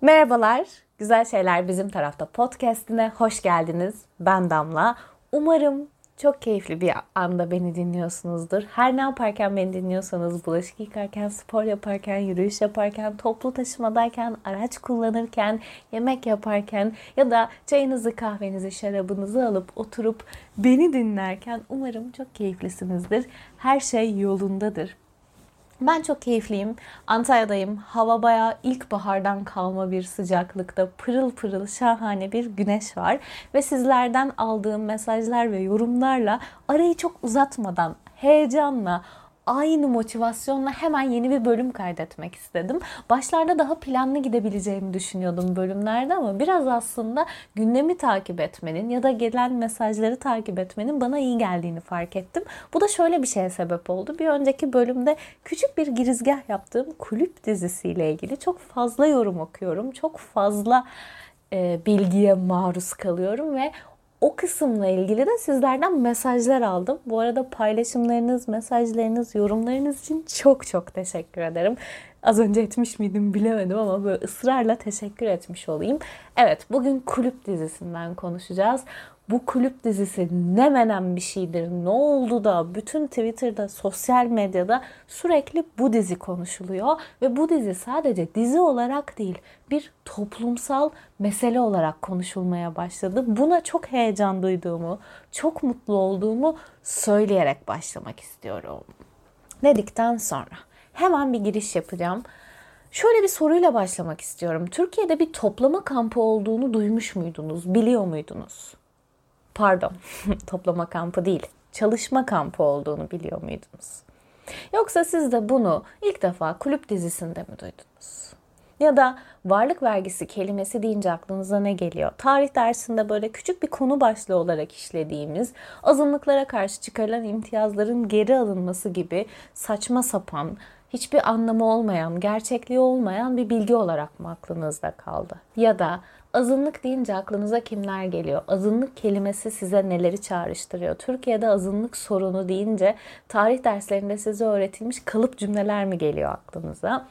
Merhabalar, Güzel Şeyler Bizim Tarafta podcastine hoş geldiniz. Ben Damla. Umarım çok keyifli bir anda beni dinliyorsunuzdur. Her ne yaparken beni dinliyorsanız, bulaşık yıkarken, spor yaparken, yürüyüş yaparken, toplu taşımadayken, araç kullanırken, yemek yaparken ya da çayınızı, kahvenizi, şarabınızı alıp oturup beni dinlerken umarım çok keyiflisinizdir. Her şey yolundadır. Ben çok keyifliyim. Antalya'dayım. Hava bayağı ilkbahardan kalma bir sıcaklıkta. Pırıl pırıl şahane bir güneş var. Ve sizlerden aldığım mesajlar ve yorumlarla arayı çok uzatmadan, heyecanla, aynı motivasyonla hemen yeni bir bölüm kaydetmek istedim. Başlarda daha planlı gidebileceğimi düşünüyordum bölümlerde ama biraz aslında gündemi takip etmenin ya da gelen mesajları takip etmenin bana iyi geldiğini fark ettim. Bu da şöyle bir şeye sebep oldu. Bir önceki bölümde küçük bir girizgah yaptığım kulüp dizisiyle ilgili çok fazla yorum okuyorum. Çok fazla e, bilgiye maruz kalıyorum ve o kısımla ilgili de sizlerden mesajlar aldım. Bu arada paylaşımlarınız, mesajlarınız, yorumlarınız için çok çok teşekkür ederim. Az önce etmiş miydim bilemedim ama böyle ısrarla teşekkür etmiş olayım. Evet bugün kulüp dizisinden konuşacağız bu kulüp dizisi ne menen bir şeydir, ne oldu da bütün Twitter'da, sosyal medyada sürekli bu dizi konuşuluyor. Ve bu dizi sadece dizi olarak değil, bir toplumsal mesele olarak konuşulmaya başladı. Buna çok heyecan duyduğumu, çok mutlu olduğumu söyleyerek başlamak istiyorum. Dedikten sonra hemen bir giriş yapacağım. Şöyle bir soruyla başlamak istiyorum. Türkiye'de bir toplama kampı olduğunu duymuş muydunuz? Biliyor muydunuz? Pardon toplama kampı değil çalışma kampı olduğunu biliyor muydunuz? Yoksa siz de bunu ilk defa kulüp dizisinde mi duydunuz? Ya da varlık vergisi kelimesi deyince aklınıza ne geliyor? Tarih dersinde böyle küçük bir konu başlığı olarak işlediğimiz azınlıklara karşı çıkarılan imtiyazların geri alınması gibi saçma sapan, hiçbir anlamı olmayan, gerçekliği olmayan bir bilgi olarak mı aklınızda kaldı? Ya da Azınlık deyince aklınıza kimler geliyor? Azınlık kelimesi size neleri çağrıştırıyor? Türkiye'de azınlık sorunu deyince tarih derslerinde size öğretilmiş kalıp cümleler mi geliyor aklınıza?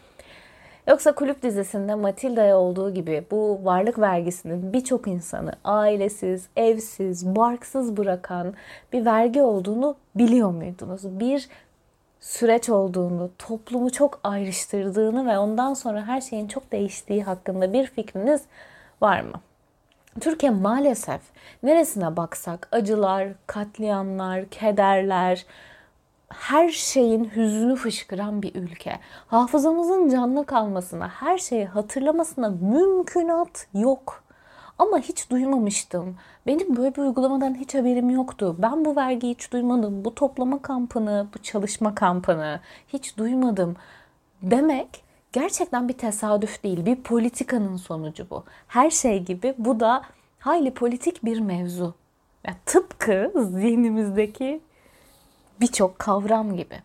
Yoksa kulüp dizisinde Matilda'ya olduğu gibi bu varlık vergisinin birçok insanı ailesiz, evsiz, barksız bırakan bir vergi olduğunu biliyor muydunuz? Bir süreç olduğunu, toplumu çok ayrıştırdığını ve ondan sonra her şeyin çok değiştiği hakkında bir fikriniz var mı? Türkiye maalesef neresine baksak acılar, katliamlar, kederler, her şeyin hüznü fışkıran bir ülke. Hafızamızın canlı kalmasına, her şeyi hatırlamasına mümkünat yok. Ama hiç duymamıştım. Benim böyle bir uygulamadan hiç haberim yoktu. Ben bu vergiyi hiç duymadım. Bu toplama kampını, bu çalışma kampını hiç duymadım. Demek gerçekten bir tesadüf değil, bir politikanın sonucu bu. Her şey gibi bu da hayli politik bir mevzu. Yani tıpkı zihnimizdeki birçok kavram gibi.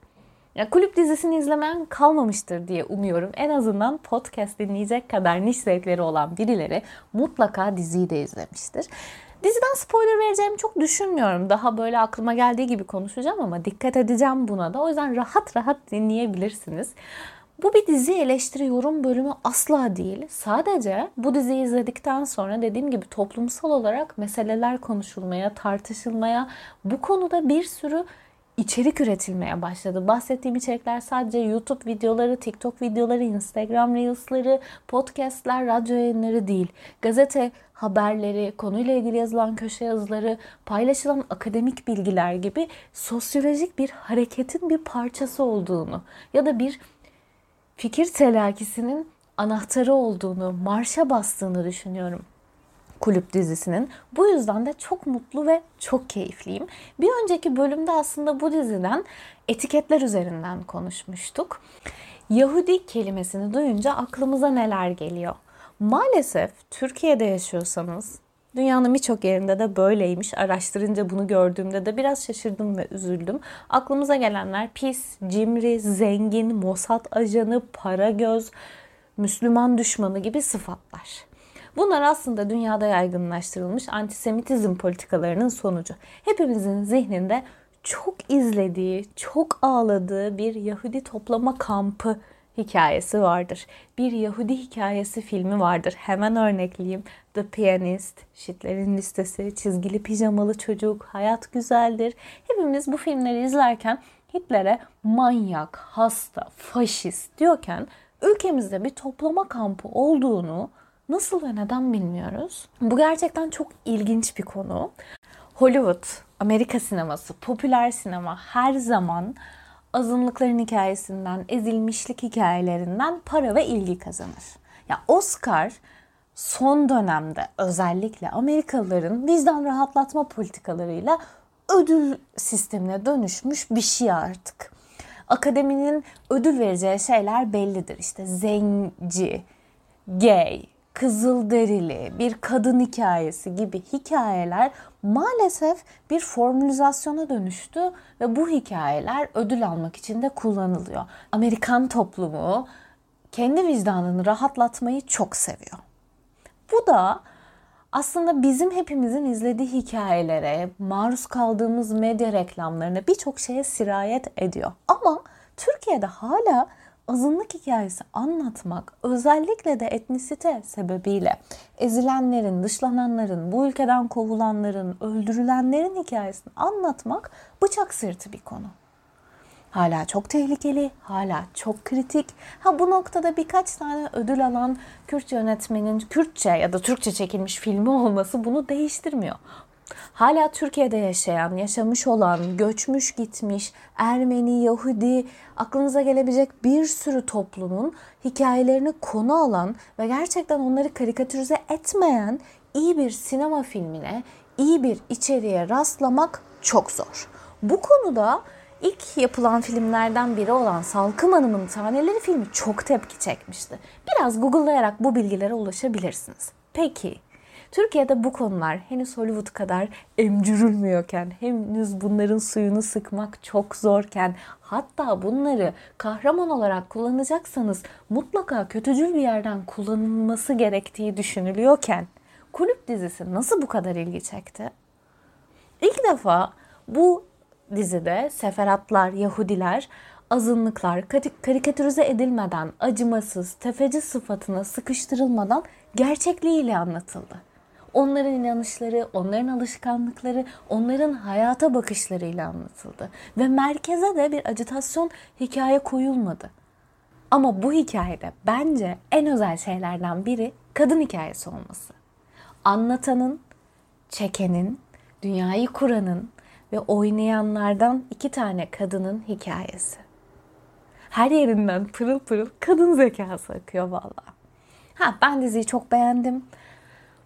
Ya kulüp dizisini izlemeyen kalmamıştır diye umuyorum. En azından podcast dinleyecek kadar niş zevkleri olan birileri mutlaka diziyi de izlemiştir. Diziden spoiler vereceğimi çok düşünmüyorum. Daha böyle aklıma geldiği gibi konuşacağım ama dikkat edeceğim buna da. O yüzden rahat rahat dinleyebilirsiniz. Bu bir dizi eleştiri yorum bölümü asla değil. Sadece bu diziyi izledikten sonra dediğim gibi toplumsal olarak meseleler konuşulmaya, tartışılmaya, bu konuda bir sürü içerik üretilmeye başladı. Bahsettiğim içerikler sadece YouTube videoları, TikTok videoları, Instagram Reels'ları, podcast'ler, radyo yayınları değil. Gazete haberleri, konuyla ilgili yazılan köşe yazıları, paylaşılan akademik bilgiler gibi sosyolojik bir hareketin bir parçası olduğunu ya da bir fikir telakisinin anahtarı olduğunu, marşa bastığını düşünüyorum kulüp dizisinin. Bu yüzden de çok mutlu ve çok keyifliyim. Bir önceki bölümde aslında bu diziden etiketler üzerinden konuşmuştuk. Yahudi kelimesini duyunca aklımıza neler geliyor? Maalesef Türkiye'de yaşıyorsanız Dünyanın birçok yerinde de böyleymiş. Araştırınca bunu gördüğümde de biraz şaşırdım ve üzüldüm. Aklımıza gelenler pis, cimri, zengin, Mossad ajanı, para göz, Müslüman düşmanı gibi sıfatlar. Bunlar aslında dünyada yaygınlaştırılmış antisemitizm politikalarının sonucu. Hepimizin zihninde çok izlediği, çok ağladığı bir Yahudi toplama kampı hikayesi vardır. Bir Yahudi hikayesi filmi vardır. Hemen örnekleyeyim. The Pianist, Şitlerin Listesi, Çizgili Pijamalı Çocuk, Hayat Güzeldir. Hepimiz bu filmleri izlerken Hitler'e manyak, hasta, faşist diyorken ülkemizde bir toplama kampı olduğunu nasıl ve neden bilmiyoruz. Bu gerçekten çok ilginç bir konu. Hollywood, Amerika sineması, popüler sinema her zaman azınlıkların hikayesinden, ezilmişlik hikayelerinden para ve ilgi kazanır. Ya Oscar son dönemde özellikle Amerikalıların vicdan rahatlatma politikalarıyla ödül sistemine dönüşmüş bir şey artık. Akademinin ödül vereceği şeyler bellidir. İşte zenci, gay, kızılderili, bir kadın hikayesi gibi hikayeler maalesef bir formülizasyona dönüştü ve bu hikayeler ödül almak için de kullanılıyor. Amerikan toplumu kendi vicdanını rahatlatmayı çok seviyor. Bu da aslında bizim hepimizin izlediği hikayelere, maruz kaldığımız medya reklamlarına birçok şeye sirayet ediyor. Ama Türkiye'de hala azınlık hikayesi anlatmak özellikle de etnisite sebebiyle ezilenlerin, dışlananların, bu ülkeden kovulanların, öldürülenlerin hikayesini anlatmak bıçak sırtı bir konu. Hala çok tehlikeli, hala çok kritik. Ha bu noktada birkaç tane ödül alan Kürt yönetmenin Kürtçe ya da Türkçe çekilmiş filmi olması bunu değiştirmiyor. Hala Türkiye'de yaşayan, yaşamış olan, göçmüş gitmiş, Ermeni, Yahudi, aklınıza gelebilecek bir sürü toplumun hikayelerini konu alan ve gerçekten onları karikatürize etmeyen iyi bir sinema filmine, iyi bir içeriğe rastlamak çok zor. Bu konuda ilk yapılan filmlerden biri olan Salkım Hanım'ın Taneleri filmi çok tepki çekmişti. Biraz google'layarak bu bilgilere ulaşabilirsiniz. Peki Türkiye'de bu konular henüz Hollywood kadar emcürülmüyorken, henüz bunların suyunu sıkmak çok zorken, hatta bunları kahraman olarak kullanacaksanız mutlaka kötücül bir yerden kullanılması gerektiği düşünülüyorken, kulüp dizisi nasıl bu kadar ilgi çekti? İlk defa bu dizide seferatlar, Yahudiler, azınlıklar karikatürize edilmeden, acımasız, tefeci sıfatına sıkıştırılmadan gerçekliğiyle anlatıldı onların inanışları, onların alışkanlıkları, onların hayata bakışlarıyla anlatıldı. Ve merkeze de bir acitasyon hikaye koyulmadı. Ama bu hikayede bence en özel şeylerden biri kadın hikayesi olması. Anlatanın, çekenin, dünyayı kuranın ve oynayanlardan iki tane kadının hikayesi. Her yerinden pırıl pırıl kadın zekası akıyor valla. Ha ben diziyi çok beğendim.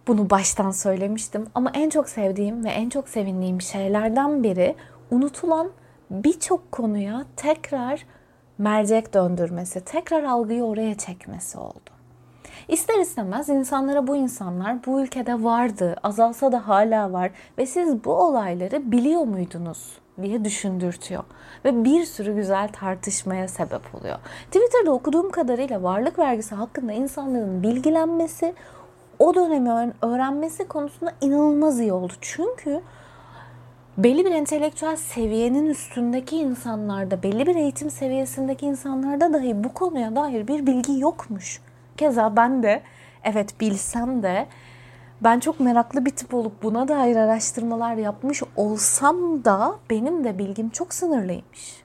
Bunu baştan söylemiştim ama en çok sevdiğim ve en çok sevindiğim şeylerden biri unutulan birçok konuya tekrar mercek döndürmesi, tekrar algıyı oraya çekmesi oldu. İster istemez insanlara bu insanlar bu ülkede vardı, azalsa da hala var ve siz bu olayları biliyor muydunuz diye düşündürtüyor. Ve bir sürü güzel tartışmaya sebep oluyor. Twitter'da okuduğum kadarıyla varlık vergisi hakkında insanların bilgilenmesi, o dönemi öğrenmesi konusunda inanılmaz iyi oldu. Çünkü belli bir entelektüel seviyenin üstündeki insanlarda, belli bir eğitim seviyesindeki insanlarda dahi bu konuya dair bir bilgi yokmuş. Keza ben de evet bilsem de ben çok meraklı bir tip olup buna dair araştırmalar yapmış olsam da benim de bilgim çok sınırlıymış.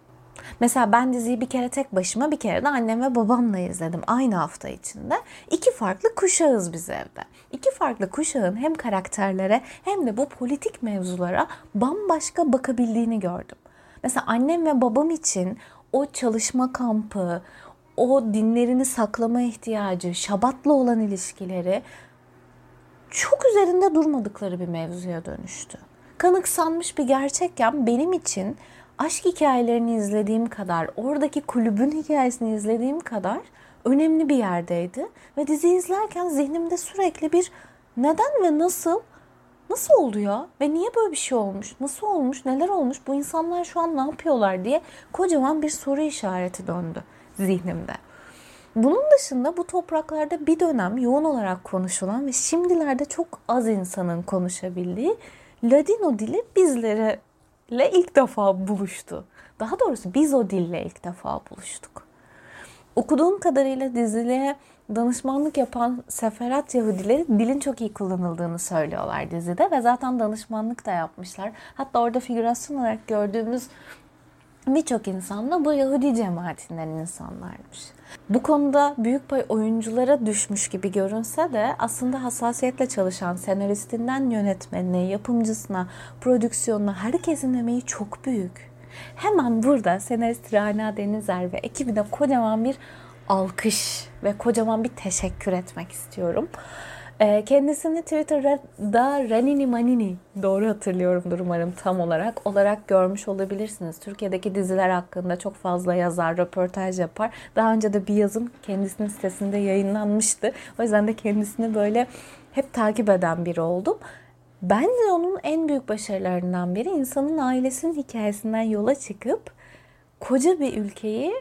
Mesela ben diziyi bir kere tek başıma bir kere de annem ve babamla izledim aynı hafta içinde. İki farklı kuşağız biz evde. İki farklı kuşağın hem karakterlere hem de bu politik mevzulara bambaşka bakabildiğini gördüm. Mesela annem ve babam için o çalışma kampı, o dinlerini saklama ihtiyacı, şabatla olan ilişkileri çok üzerinde durmadıkları bir mevzuya dönüştü. Kanıksanmış bir gerçekken benim için aşk hikayelerini izlediğim kadar, oradaki kulübün hikayesini izlediğim kadar önemli bir yerdeydi. Ve dizi izlerken zihnimde sürekli bir neden ve nasıl, nasıl oldu ya? Ve niye böyle bir şey olmuş? Nasıl olmuş? Neler olmuş? Bu insanlar şu an ne yapıyorlar diye kocaman bir soru işareti döndü zihnimde. Bunun dışında bu topraklarda bir dönem yoğun olarak konuşulan ve şimdilerde çok az insanın konuşabildiği Ladino dili bizlere ile ilk defa buluştu. Daha doğrusu biz o dille ilk defa buluştuk. Okuduğum kadarıyla diziliğe danışmanlık yapan seferat Yahudileri dilin çok iyi kullanıldığını söylüyorlar dizide ve zaten danışmanlık da yapmışlar. Hatta orada figürasyon olarak gördüğümüz birçok insan da bu Yahudi cemaatinden insanlarmış. Bu konuda büyük pay oyunculara düşmüş gibi görünse de aslında hassasiyetle çalışan senaristinden yönetmenine, yapımcısına, prodüksiyonuna herkesin emeği çok büyük. Hemen burada senarist Rana Denizer ve ekibine kocaman bir alkış ve kocaman bir teşekkür etmek istiyorum. Ee, kendisini Twitter'da Ranini Manini doğru hatırlıyorumdur umarım tam olarak olarak görmüş olabilirsiniz. Türkiye'deki diziler hakkında çok fazla yazar, röportaj yapar. Daha önce de bir yazım kendisinin sitesinde yayınlanmıştı. O yüzden de kendisini böyle hep takip eden biri oldum. Bence onun en büyük başarılarından biri insanın ailesinin hikayesinden yola çıkıp koca bir ülkeyi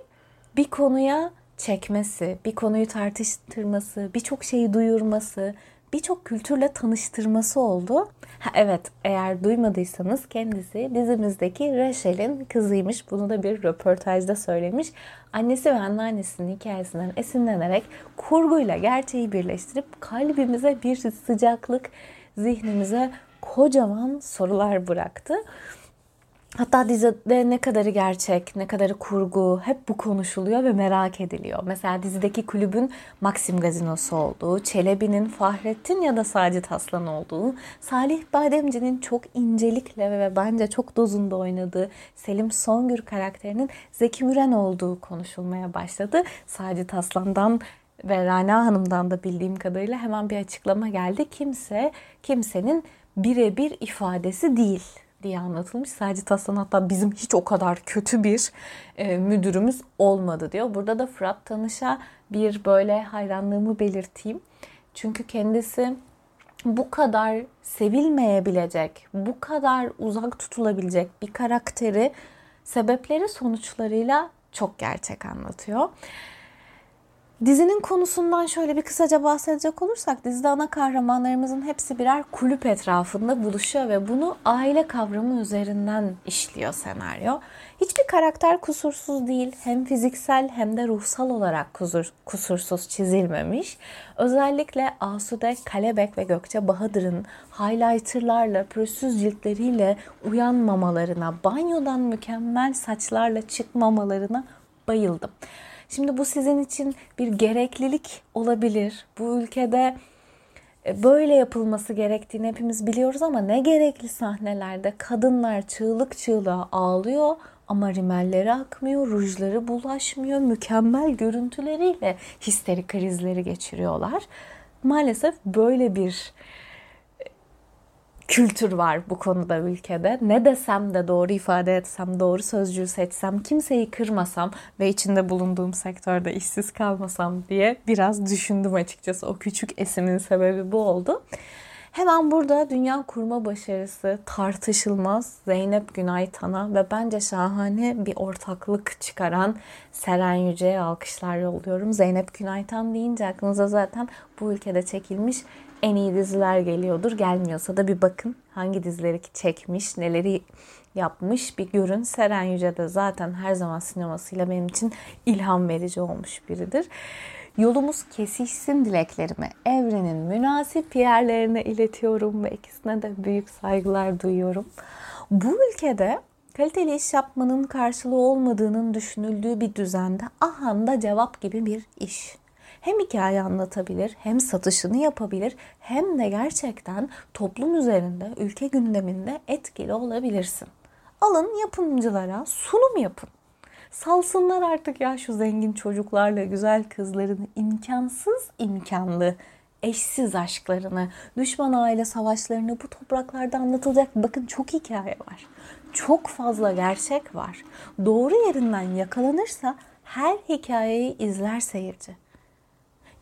bir konuya çekmesi, bir konuyu tartıştırması, birçok şeyi duyurması, birçok kültürle tanıştırması oldu. Ha, evet eğer duymadıysanız kendisi dizimizdeki Rachel'in kızıymış. Bunu da bir röportajda söylemiş. Annesi ve anneannesinin hikayesinden esinlenerek kurguyla gerçeği birleştirip kalbimize bir sıcaklık, zihnimize kocaman sorular bıraktı. Hatta dizide ne kadarı gerçek, ne kadarı kurgu hep bu konuşuluyor ve merak ediliyor. Mesela dizideki kulübün Maxim Gazinosu olduğu, Çelebi'nin Fahrettin ya da Sacit Aslan olduğu, Salih Bademci'nin çok incelikle ve bence çok dozunda oynadığı Selim Songür karakterinin Zeki Müren olduğu konuşulmaya başladı. Sacit Aslan'dan ve Rana Hanım'dan da bildiğim kadarıyla hemen bir açıklama geldi. Kimse kimsenin birebir ifadesi değil diye anlatılmış. Sadece Taslan hatta bizim hiç o kadar kötü bir e, müdürümüz olmadı diyor. Burada da Fırat Tanış'a bir böyle hayranlığımı belirteyim. Çünkü kendisi bu kadar sevilmeyebilecek, bu kadar uzak tutulabilecek bir karakteri sebepleri sonuçlarıyla çok gerçek anlatıyor. Dizinin konusundan şöyle bir kısaca bahsedecek olursak dizide ana kahramanlarımızın hepsi birer kulüp etrafında buluşuyor ve bunu aile kavramı üzerinden işliyor senaryo. Hiçbir karakter kusursuz değil. Hem fiziksel hem de ruhsal olarak kusur, kusursuz çizilmemiş. Özellikle Asude, Kalebek ve Gökçe Bahadır'ın highlighterlarla, pürüzsüz ciltleriyle uyanmamalarına, banyodan mükemmel saçlarla çıkmamalarına bayıldım. Şimdi bu sizin için bir gereklilik olabilir. Bu ülkede e, böyle yapılması gerektiğini hepimiz biliyoruz ama ne gerekli sahnelerde kadınlar çığlık çığlığa ağlıyor ama rimelleri akmıyor, rujları bulaşmıyor, mükemmel görüntüleriyle histeri krizleri geçiriyorlar. Maalesef böyle bir kültür var bu konuda ülkede. Ne desem de doğru ifade etsem, doğru sözcüğü seçsem, kimseyi kırmasam ve içinde bulunduğum sektörde işsiz kalmasam diye biraz düşündüm açıkçası. O küçük esimin sebebi bu oldu. Hemen burada dünya kurma başarısı tartışılmaz Zeynep Günay Tan'a ve bence şahane bir ortaklık çıkaran Seren Yüce'ye alkışlar yolluyorum. Zeynep Günay Tan deyince aklınıza zaten bu ülkede çekilmiş en iyi diziler geliyordur. Gelmiyorsa da bir bakın hangi dizileri çekmiş, neleri yapmış bir görün. Seren Yüce de zaten her zaman sinemasıyla benim için ilham verici olmuş biridir. Yolumuz kesişsin dileklerimi evrenin münasip yerlerine iletiyorum ve ikisine de büyük saygılar duyuyorum. Bu ülkede kaliteli iş yapmanın karşılığı olmadığının düşünüldüğü bir düzende ahanda cevap gibi bir iş hem hikaye anlatabilir, hem satışını yapabilir, hem de gerçekten toplum üzerinde, ülke gündeminde etkili olabilirsin. Alın yapımcılara sunum yapın. Salsınlar artık ya şu zengin çocuklarla güzel kızların imkansız imkanlı eşsiz aşklarını, düşman aile savaşlarını bu topraklarda anlatılacak bakın çok hikaye var. Çok fazla gerçek var. Doğru yerinden yakalanırsa her hikayeyi izler seyirci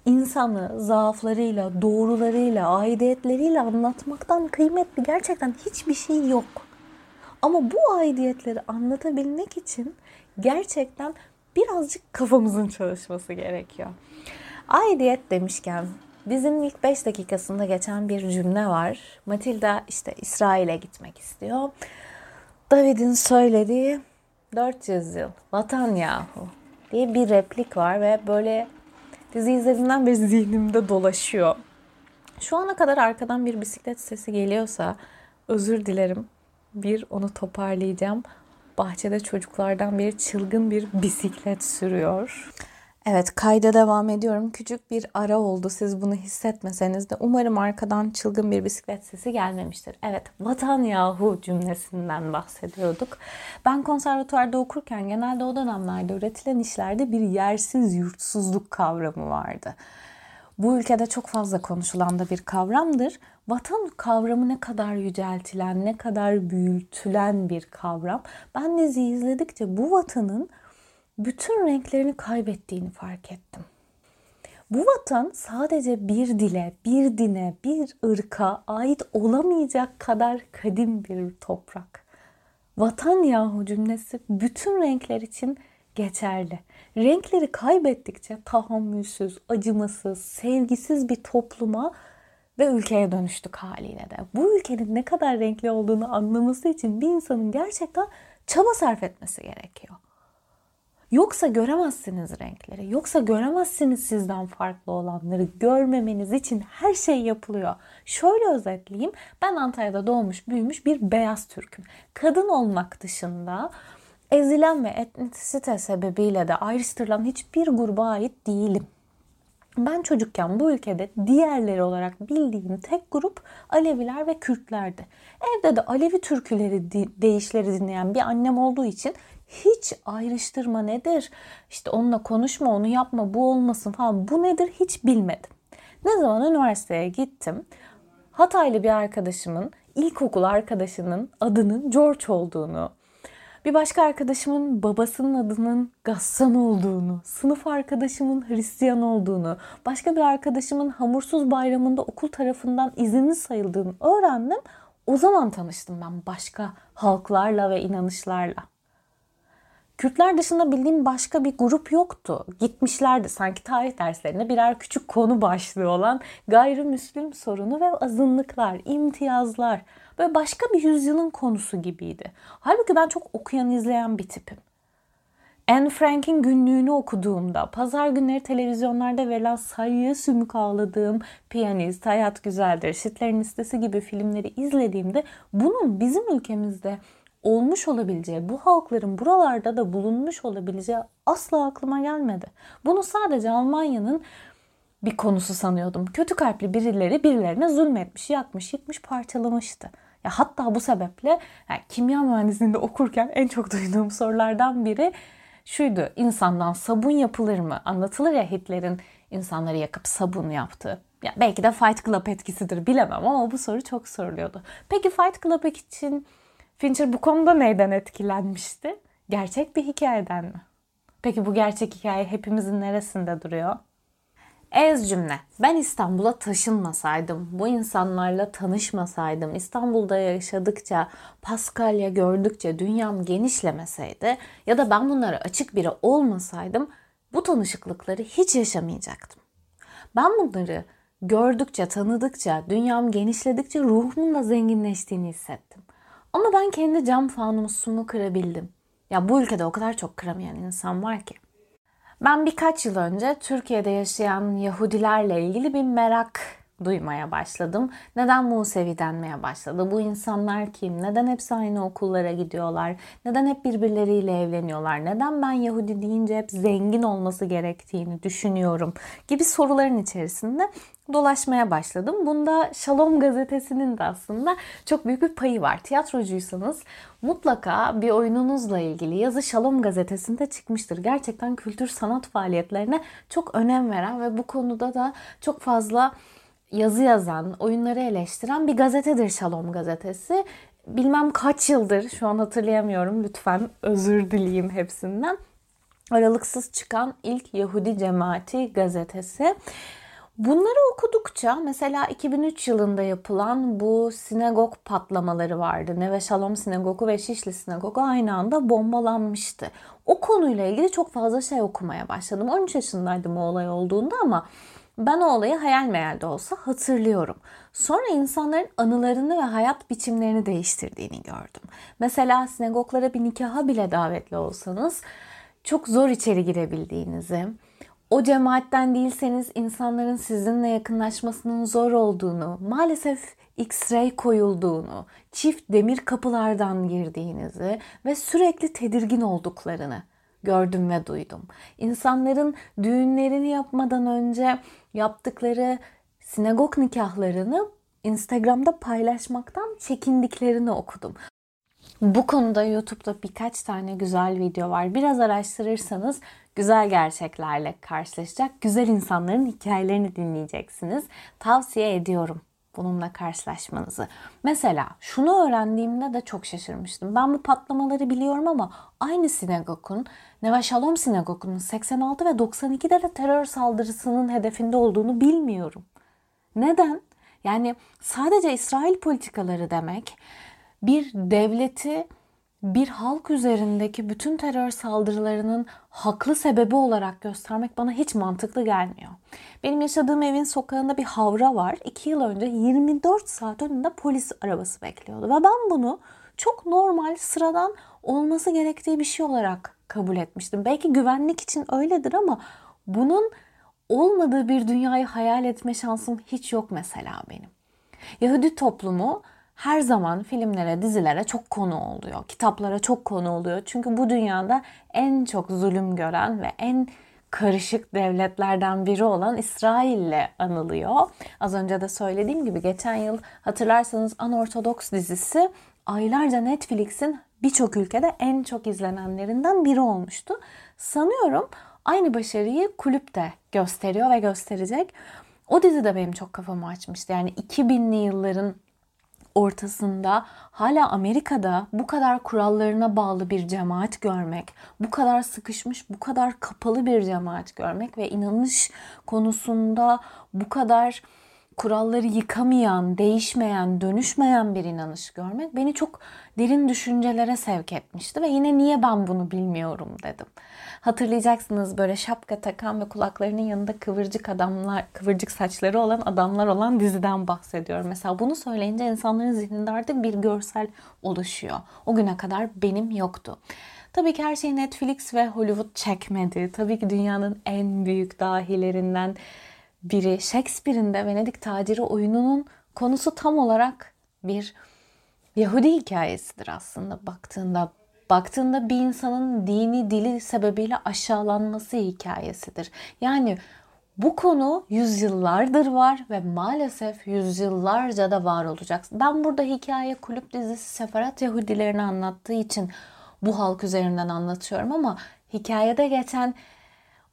insanı zaaflarıyla, doğrularıyla, aidiyetleriyle anlatmaktan kıymetli gerçekten hiçbir şey yok. Ama bu aidiyetleri anlatabilmek için gerçekten birazcık kafamızın çalışması gerekiyor. Aidiyet demişken dizinin ilk 5 dakikasında geçen bir cümle var. Matilda işte İsrail'e gitmek istiyor. David'in söylediği 400 yıl vatan yahu diye bir replik var ve böyle dizi izlediğimden beri zihnimde dolaşıyor. Şu ana kadar arkadan bir bisiklet sesi geliyorsa özür dilerim. Bir onu toparlayacağım. Bahçede çocuklardan biri çılgın bir bisiklet sürüyor. Evet kayda devam ediyorum. Küçük bir ara oldu siz bunu hissetmeseniz de. Umarım arkadan çılgın bir bisiklet sesi gelmemiştir. Evet vatan yahu cümlesinden bahsediyorduk. Ben konservatuvarda okurken genelde o dönemlerde üretilen işlerde bir yersiz yurtsuzluk kavramı vardı. Bu ülkede çok fazla konuşulan da bir kavramdır. Vatan kavramı ne kadar yüceltilen, ne kadar büyütülen bir kavram. Ben dizi izledikçe bu vatanın bütün renklerini kaybettiğini fark ettim. Bu vatan sadece bir dile, bir dine, bir ırka ait olamayacak kadar kadim bir toprak. Vatan yahu cümlesi bütün renkler için geçerli. Renkleri kaybettikçe tahammülsüz, acımasız, sevgisiz bir topluma ve ülkeye dönüştük haliyle de. Bu ülkenin ne kadar renkli olduğunu anlaması için bir insanın gerçekten çaba sarf etmesi gerekiyor. Yoksa göremezsiniz renkleri. Yoksa göremezsiniz sizden farklı olanları. Görmemeniz için her şey yapılıyor. Şöyle özetleyeyim. Ben Antalya'da doğmuş, büyümüş bir beyaz Türk'üm. Kadın olmak dışında ezilen ve etnisite sebebiyle de ayrıştırılan hiçbir gruba ait değilim. Ben çocukken bu ülkede diğerleri olarak bildiğim tek grup Aleviler ve Kürtlerdi. Evde de Alevi türküleri, deyişleri dinleyen bir annem olduğu için hiç ayrıştırma nedir? İşte onunla konuşma, onu yapma, bu olmasın falan. Bu nedir hiç bilmedim. Ne zaman üniversiteye gittim, Hataylı bir arkadaşımın, ilkokul arkadaşının adının George olduğunu, bir başka arkadaşımın babasının adının Gassan olduğunu, sınıf arkadaşımın Hristiyan olduğunu, başka bir arkadaşımın hamursuz bayramında okul tarafından izinli sayıldığını öğrendim. O zaman tanıştım ben başka halklarla ve inanışlarla. Kürtler dışında bildiğim başka bir grup yoktu. Gitmişlerdi sanki tarih derslerinde birer küçük konu başlığı olan gayrimüslim sorunu ve azınlıklar, imtiyazlar. Böyle başka bir yüzyılın konusu gibiydi. Halbuki ben çok okuyan izleyen bir tipim. Anne Frank'in günlüğünü okuduğumda, pazar günleri televizyonlarda verilen sayıya sümük ağladığım Piyanist, Hayat Güzeldir, Şitlerin Listesi gibi filmleri izlediğimde bunun bizim ülkemizde olmuş olabileceği, bu halkların buralarda da bulunmuş olabileceği asla aklıma gelmedi. Bunu sadece Almanya'nın bir konusu sanıyordum. Kötü kalpli birileri birilerine zulmetmiş, yakmış, yıkmış, parçalamıştı. Ya hatta bu sebeple yani kimya mühendisliğinde okurken en çok duyduğum sorulardan biri şuydu. İnsandan sabun yapılır mı? Anlatılır ya Hitler'in insanları yakıp sabun yaptığı. Ya belki de Fight Club etkisidir bilemem ama bu soru çok soruluyordu. Peki Fight Club için Fincher bu konuda neyden etkilenmişti? Gerçek bir hikayeden mi? Peki bu gerçek hikaye hepimizin neresinde duruyor? Ez cümle. Ben İstanbul'a taşınmasaydım, bu insanlarla tanışmasaydım, İstanbul'da yaşadıkça, Paskalya gördükçe dünyam genişlemeseydi ya da ben bunlara açık biri olmasaydım bu tanışıklıkları hiç yaşamayacaktım. Ben bunları gördükçe, tanıdıkça, dünyam genişledikçe ruhumun da zenginleştiğini hissettim. Ama ben kendi cam fanusumu kırabildim. Ya bu ülkede o kadar çok kıramayan insan var ki. Ben birkaç yıl önce Türkiye'de yaşayan Yahudilerle ilgili bir merak duymaya başladım. Neden Musevi denmeye başladı? Bu insanlar kim? Neden hepsi aynı okullara gidiyorlar? Neden hep birbirleriyle evleniyorlar? Neden ben Yahudi deyince hep zengin olması gerektiğini düşünüyorum? Gibi soruların içerisinde dolaşmaya başladım. Bunda Shalom gazetesinin de aslında çok büyük bir payı var. Tiyatrocuysanız mutlaka bir oyununuzla ilgili yazı Shalom gazetesinde çıkmıştır. Gerçekten kültür sanat faaliyetlerine çok önem veren ve bu konuda da çok fazla yazı yazan, oyunları eleştiren bir gazetedir Shalom gazetesi. Bilmem kaç yıldır şu an hatırlayamıyorum lütfen özür dileyim hepsinden. Aralıksız çıkan ilk Yahudi cemaati gazetesi. Bunları okudukça mesela 2003 yılında yapılan bu sinagog patlamaları vardı. Neve Shalom Sinagogu ve Şişli Sinagogu aynı anda bombalanmıştı. O konuyla ilgili çok fazla şey okumaya başladım. 13 yaşındaydım o olay olduğunda ama ben o olayı hayal meyal de olsa hatırlıyorum. Sonra insanların anılarını ve hayat biçimlerini değiştirdiğini gördüm. Mesela sinagoglara bir nikaha bile davetli olsanız çok zor içeri girebildiğinizi, o cemaatten değilseniz insanların sizinle yakınlaşmasının zor olduğunu, maalesef X-ray koyulduğunu, çift demir kapılardan girdiğinizi ve sürekli tedirgin olduklarını gördüm ve duydum. İnsanların düğünlerini yapmadan önce yaptıkları sinagog nikahlarını Instagram'da paylaşmaktan çekindiklerini okudum. Bu konuda YouTube'da birkaç tane güzel video var. Biraz araştırırsanız güzel gerçeklerle karşılaşacak, güzel insanların hikayelerini dinleyeceksiniz. Tavsiye ediyorum bununla karşılaşmanızı. Mesela şunu öğrendiğimde de çok şaşırmıştım. Ben bu patlamaları biliyorum ama aynı sinagogun, Neva Shalom sinagogunun 86 ve 92'de de terör saldırısının hedefinde olduğunu bilmiyorum. Neden? Yani sadece İsrail politikaları demek bir devleti bir halk üzerindeki bütün terör saldırılarının haklı sebebi olarak göstermek bana hiç mantıklı gelmiyor. Benim yaşadığım evin sokağında bir havra var. İki yıl önce 24 saat önünde polis arabası bekliyordu. Ve ben bunu çok normal, sıradan olması gerektiği bir şey olarak kabul etmiştim. Belki güvenlik için öyledir ama bunun olmadığı bir dünyayı hayal etme şansım hiç yok mesela benim. Yahudi toplumu her zaman filmlere, dizilere çok konu oluyor. Kitaplara çok konu oluyor. Çünkü bu dünyada en çok zulüm gören ve en karışık devletlerden biri olan İsrail'le anılıyor. Az önce de söylediğim gibi geçen yıl hatırlarsanız Anortodoks dizisi aylarca Netflix'in birçok ülkede en çok izlenenlerinden biri olmuştu. Sanıyorum aynı başarıyı kulüp de gösteriyor ve gösterecek. O dizi de benim çok kafamı açmıştı. Yani 2000'li yılların ortasında hala Amerika'da bu kadar kurallarına bağlı bir cemaat görmek, bu kadar sıkışmış, bu kadar kapalı bir cemaat görmek ve inanış konusunda bu kadar kuralları yıkamayan, değişmeyen, dönüşmeyen bir inanış görmek beni çok derin düşüncelere sevk etmişti ve yine niye ben bunu bilmiyorum dedim. Hatırlayacaksınız böyle şapka takan ve kulaklarının yanında kıvırcık adamlar, kıvırcık saçları olan adamlar olan diziden bahsediyorum. Mesela bunu söyleyince insanların zihninde artık bir görsel oluşuyor. O güne kadar benim yoktu. Tabii ki her şey Netflix ve Hollywood çekmedi. Tabii ki dünyanın en büyük dahilerinden biri Shakespeare'in de Venedik taciri oyununun konusu tam olarak bir Yahudi hikayesidir aslında baktığında. Baktığında bir insanın dini dili sebebiyle aşağılanması hikayesidir. Yani bu konu yüzyıllardır var ve maalesef yüzyıllarca da var olacak. Ben burada hikaye kulüp dizisi Sefarat Yahudilerini anlattığı için bu halk üzerinden anlatıyorum ama hikayede geçen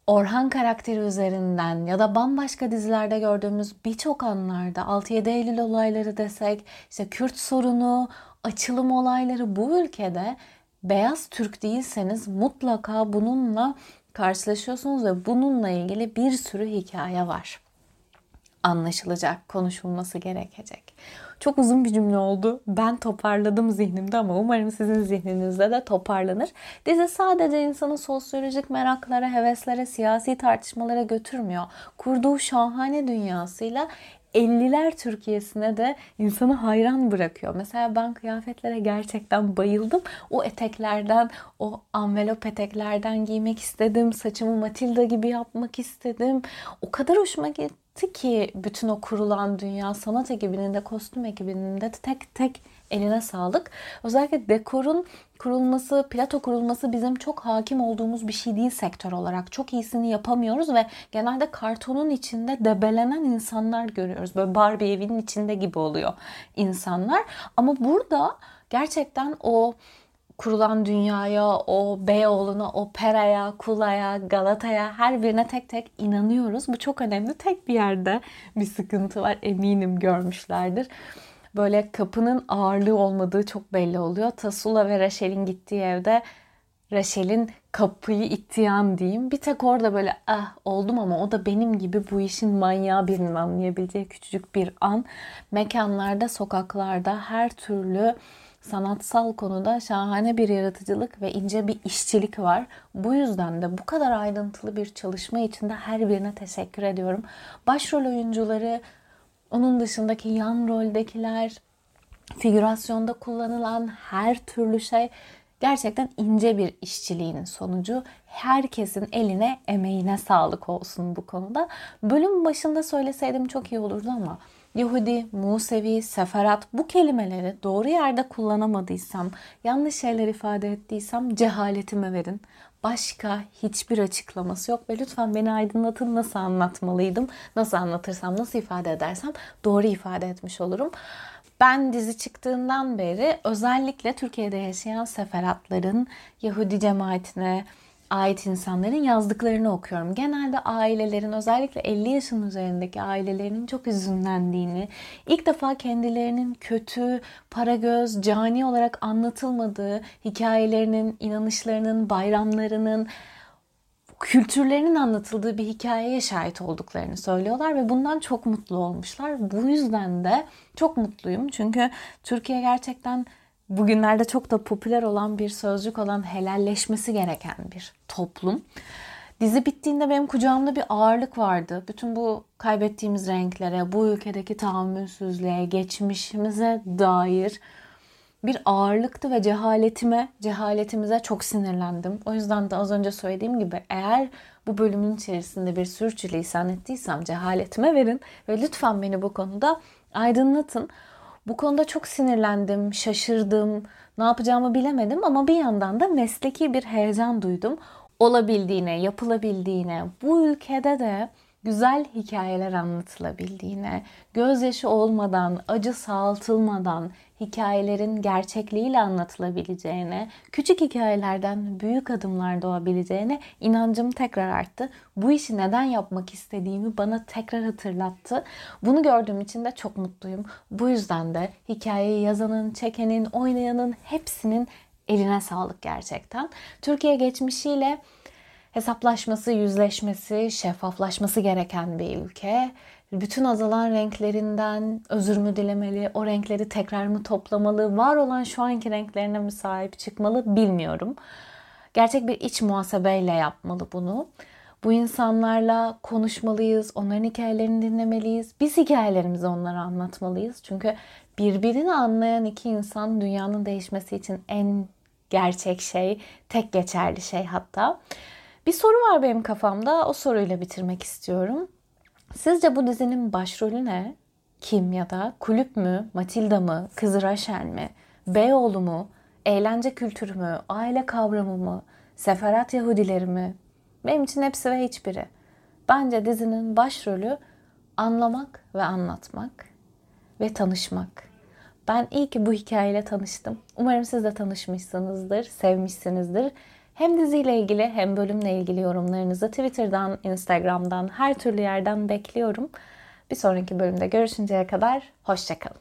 Orhan karakteri üzerinden ya da bambaşka dizilerde gördüğümüz birçok anlarda 6-7 Eylül olayları desek, işte Kürt sorunu, açılım olayları bu ülkede beyaz Türk değilseniz mutlaka bununla karşılaşıyorsunuz ve bununla ilgili bir sürü hikaye var. Anlaşılacak, konuşulması gerekecek. Çok uzun bir cümle oldu. Ben toparladım zihnimde ama umarım sizin zihninizde de toparlanır. Dizi sadece insanı sosyolojik meraklara, heveslere, siyasi tartışmalara götürmüyor. Kurduğu şahane dünyasıyla 50'ler Türkiye'sine de insanı hayran bırakıyor. Mesela ben kıyafetlere gerçekten bayıldım. O eteklerden, o envelop eteklerden giymek istedim. Saçımı Matilda gibi yapmak istedim. O kadar hoşuma gitti ki bütün o kurulan dünya sanat ekibinin de kostüm ekibinin de tek tek eline sağlık. Özellikle dekorun kurulması, plato kurulması bizim çok hakim olduğumuz bir şey değil sektör olarak. Çok iyisini yapamıyoruz ve genelde kartonun içinde debelenen insanlar görüyoruz. Böyle Barbie evinin içinde gibi oluyor insanlar. Ama burada gerçekten o kurulan dünyaya, o Beyoğlu'na, Opera'ya, Kula'ya, Galata'ya her birine tek tek inanıyoruz. Bu çok önemli. Tek bir yerde bir sıkıntı var eminim görmüşlerdir böyle kapının ağırlığı olmadığı çok belli oluyor. Tasula ve Rachel'in gittiği evde Rachel'in kapıyı ittiği diyeyim. Bir tek orada böyle ah oldum ama o da benim gibi bu işin manyağı birinin anlayabileceği küçücük bir an. Mekanlarda, sokaklarda her türlü sanatsal konuda şahane bir yaratıcılık ve ince bir işçilik var. Bu yüzden de bu kadar ayrıntılı bir çalışma için de her birine teşekkür ediyorum. Başrol oyuncuları onun dışındaki yan roldekiler, figürasyonda kullanılan her türlü şey gerçekten ince bir işçiliğin sonucu. Herkesin eline, emeğine sağlık olsun bu konuda. Bölüm başında söyleseydim çok iyi olurdu ama Yahudi, Musevi, Seferat bu kelimeleri doğru yerde kullanamadıysam, yanlış şeyler ifade ettiysem cehaletime verin. Başka hiçbir açıklaması yok ve lütfen beni aydınlatın nasıl anlatmalıydım, nasıl anlatırsam, nasıl ifade edersem doğru ifade etmiş olurum. Ben dizi çıktığından beri özellikle Türkiye'de yaşayan seferatların Yahudi cemaatine, ait insanların yazdıklarını okuyorum. Genelde ailelerin özellikle 50 yaşın üzerindeki ailelerinin çok üzünlendiğini, ilk defa kendilerinin kötü, para göz, cani olarak anlatılmadığı hikayelerinin, inanışlarının, bayramlarının, kültürlerinin anlatıldığı bir hikayeye şahit olduklarını söylüyorlar ve bundan çok mutlu olmuşlar. Bu yüzden de çok mutluyum. Çünkü Türkiye gerçekten bugünlerde çok da popüler olan bir sözcük olan helalleşmesi gereken bir toplum. Dizi bittiğinde benim kucağımda bir ağırlık vardı. Bütün bu kaybettiğimiz renklere, bu ülkedeki tahammülsüzlüğe, geçmişimize dair bir ağırlıktı ve cehaletime, cehaletimize çok sinirlendim. O yüzden de az önce söylediğim gibi eğer bu bölümün içerisinde bir sürçülisan ettiysem cehaletime verin ve lütfen beni bu konuda aydınlatın. Bu konuda çok sinirlendim, şaşırdım, ne yapacağımı bilemedim ama bir yandan da mesleki bir heyecan duydum. Olabildiğine, yapılabildiğine, bu ülkede de güzel hikayeler anlatılabildiğine, gözyaşı olmadan, acı sağaltılmadan hikayelerin gerçekliğiyle anlatılabileceğine, küçük hikayelerden büyük adımlar doğabileceğine inancım tekrar arttı. Bu işi neden yapmak istediğimi bana tekrar hatırlattı. Bunu gördüğüm için de çok mutluyum. Bu yüzden de hikayeyi yazanın, çekenin, oynayanın hepsinin eline sağlık gerçekten. Türkiye geçmişiyle hesaplaşması, yüzleşmesi, şeffaflaşması gereken bir ülke. Bütün azalan renklerinden özür mü dilemeli, o renkleri tekrar mı toplamalı, var olan şu anki renklerine mi sahip çıkmalı bilmiyorum. Gerçek bir iç muhasebeyle yapmalı bunu. Bu insanlarla konuşmalıyız, onların hikayelerini dinlemeliyiz. Biz hikayelerimizi onlara anlatmalıyız. Çünkü birbirini anlayan iki insan dünyanın değişmesi için en gerçek şey, tek geçerli şey hatta. Bir soru var benim kafamda. O soruyla bitirmek istiyorum. Sizce bu dizinin başrolü ne? Kim ya da kulüp mü, Matilda mı, Kızı Raşel mi, Beyoğlu mu, eğlence kültürü mü, aile kavramı mı, seferat Yahudileri mi? Benim için hepsi ve hiçbiri. Bence dizinin başrolü anlamak ve anlatmak ve tanışmak. Ben iyi ki bu hikayeyle tanıştım. Umarım siz de tanışmışsınızdır, sevmişsinizdir. Hem diziyle ilgili hem bölümle ilgili yorumlarınızı Twitter'dan, Instagram'dan, her türlü yerden bekliyorum. Bir sonraki bölümde görüşünceye kadar hoşçakalın.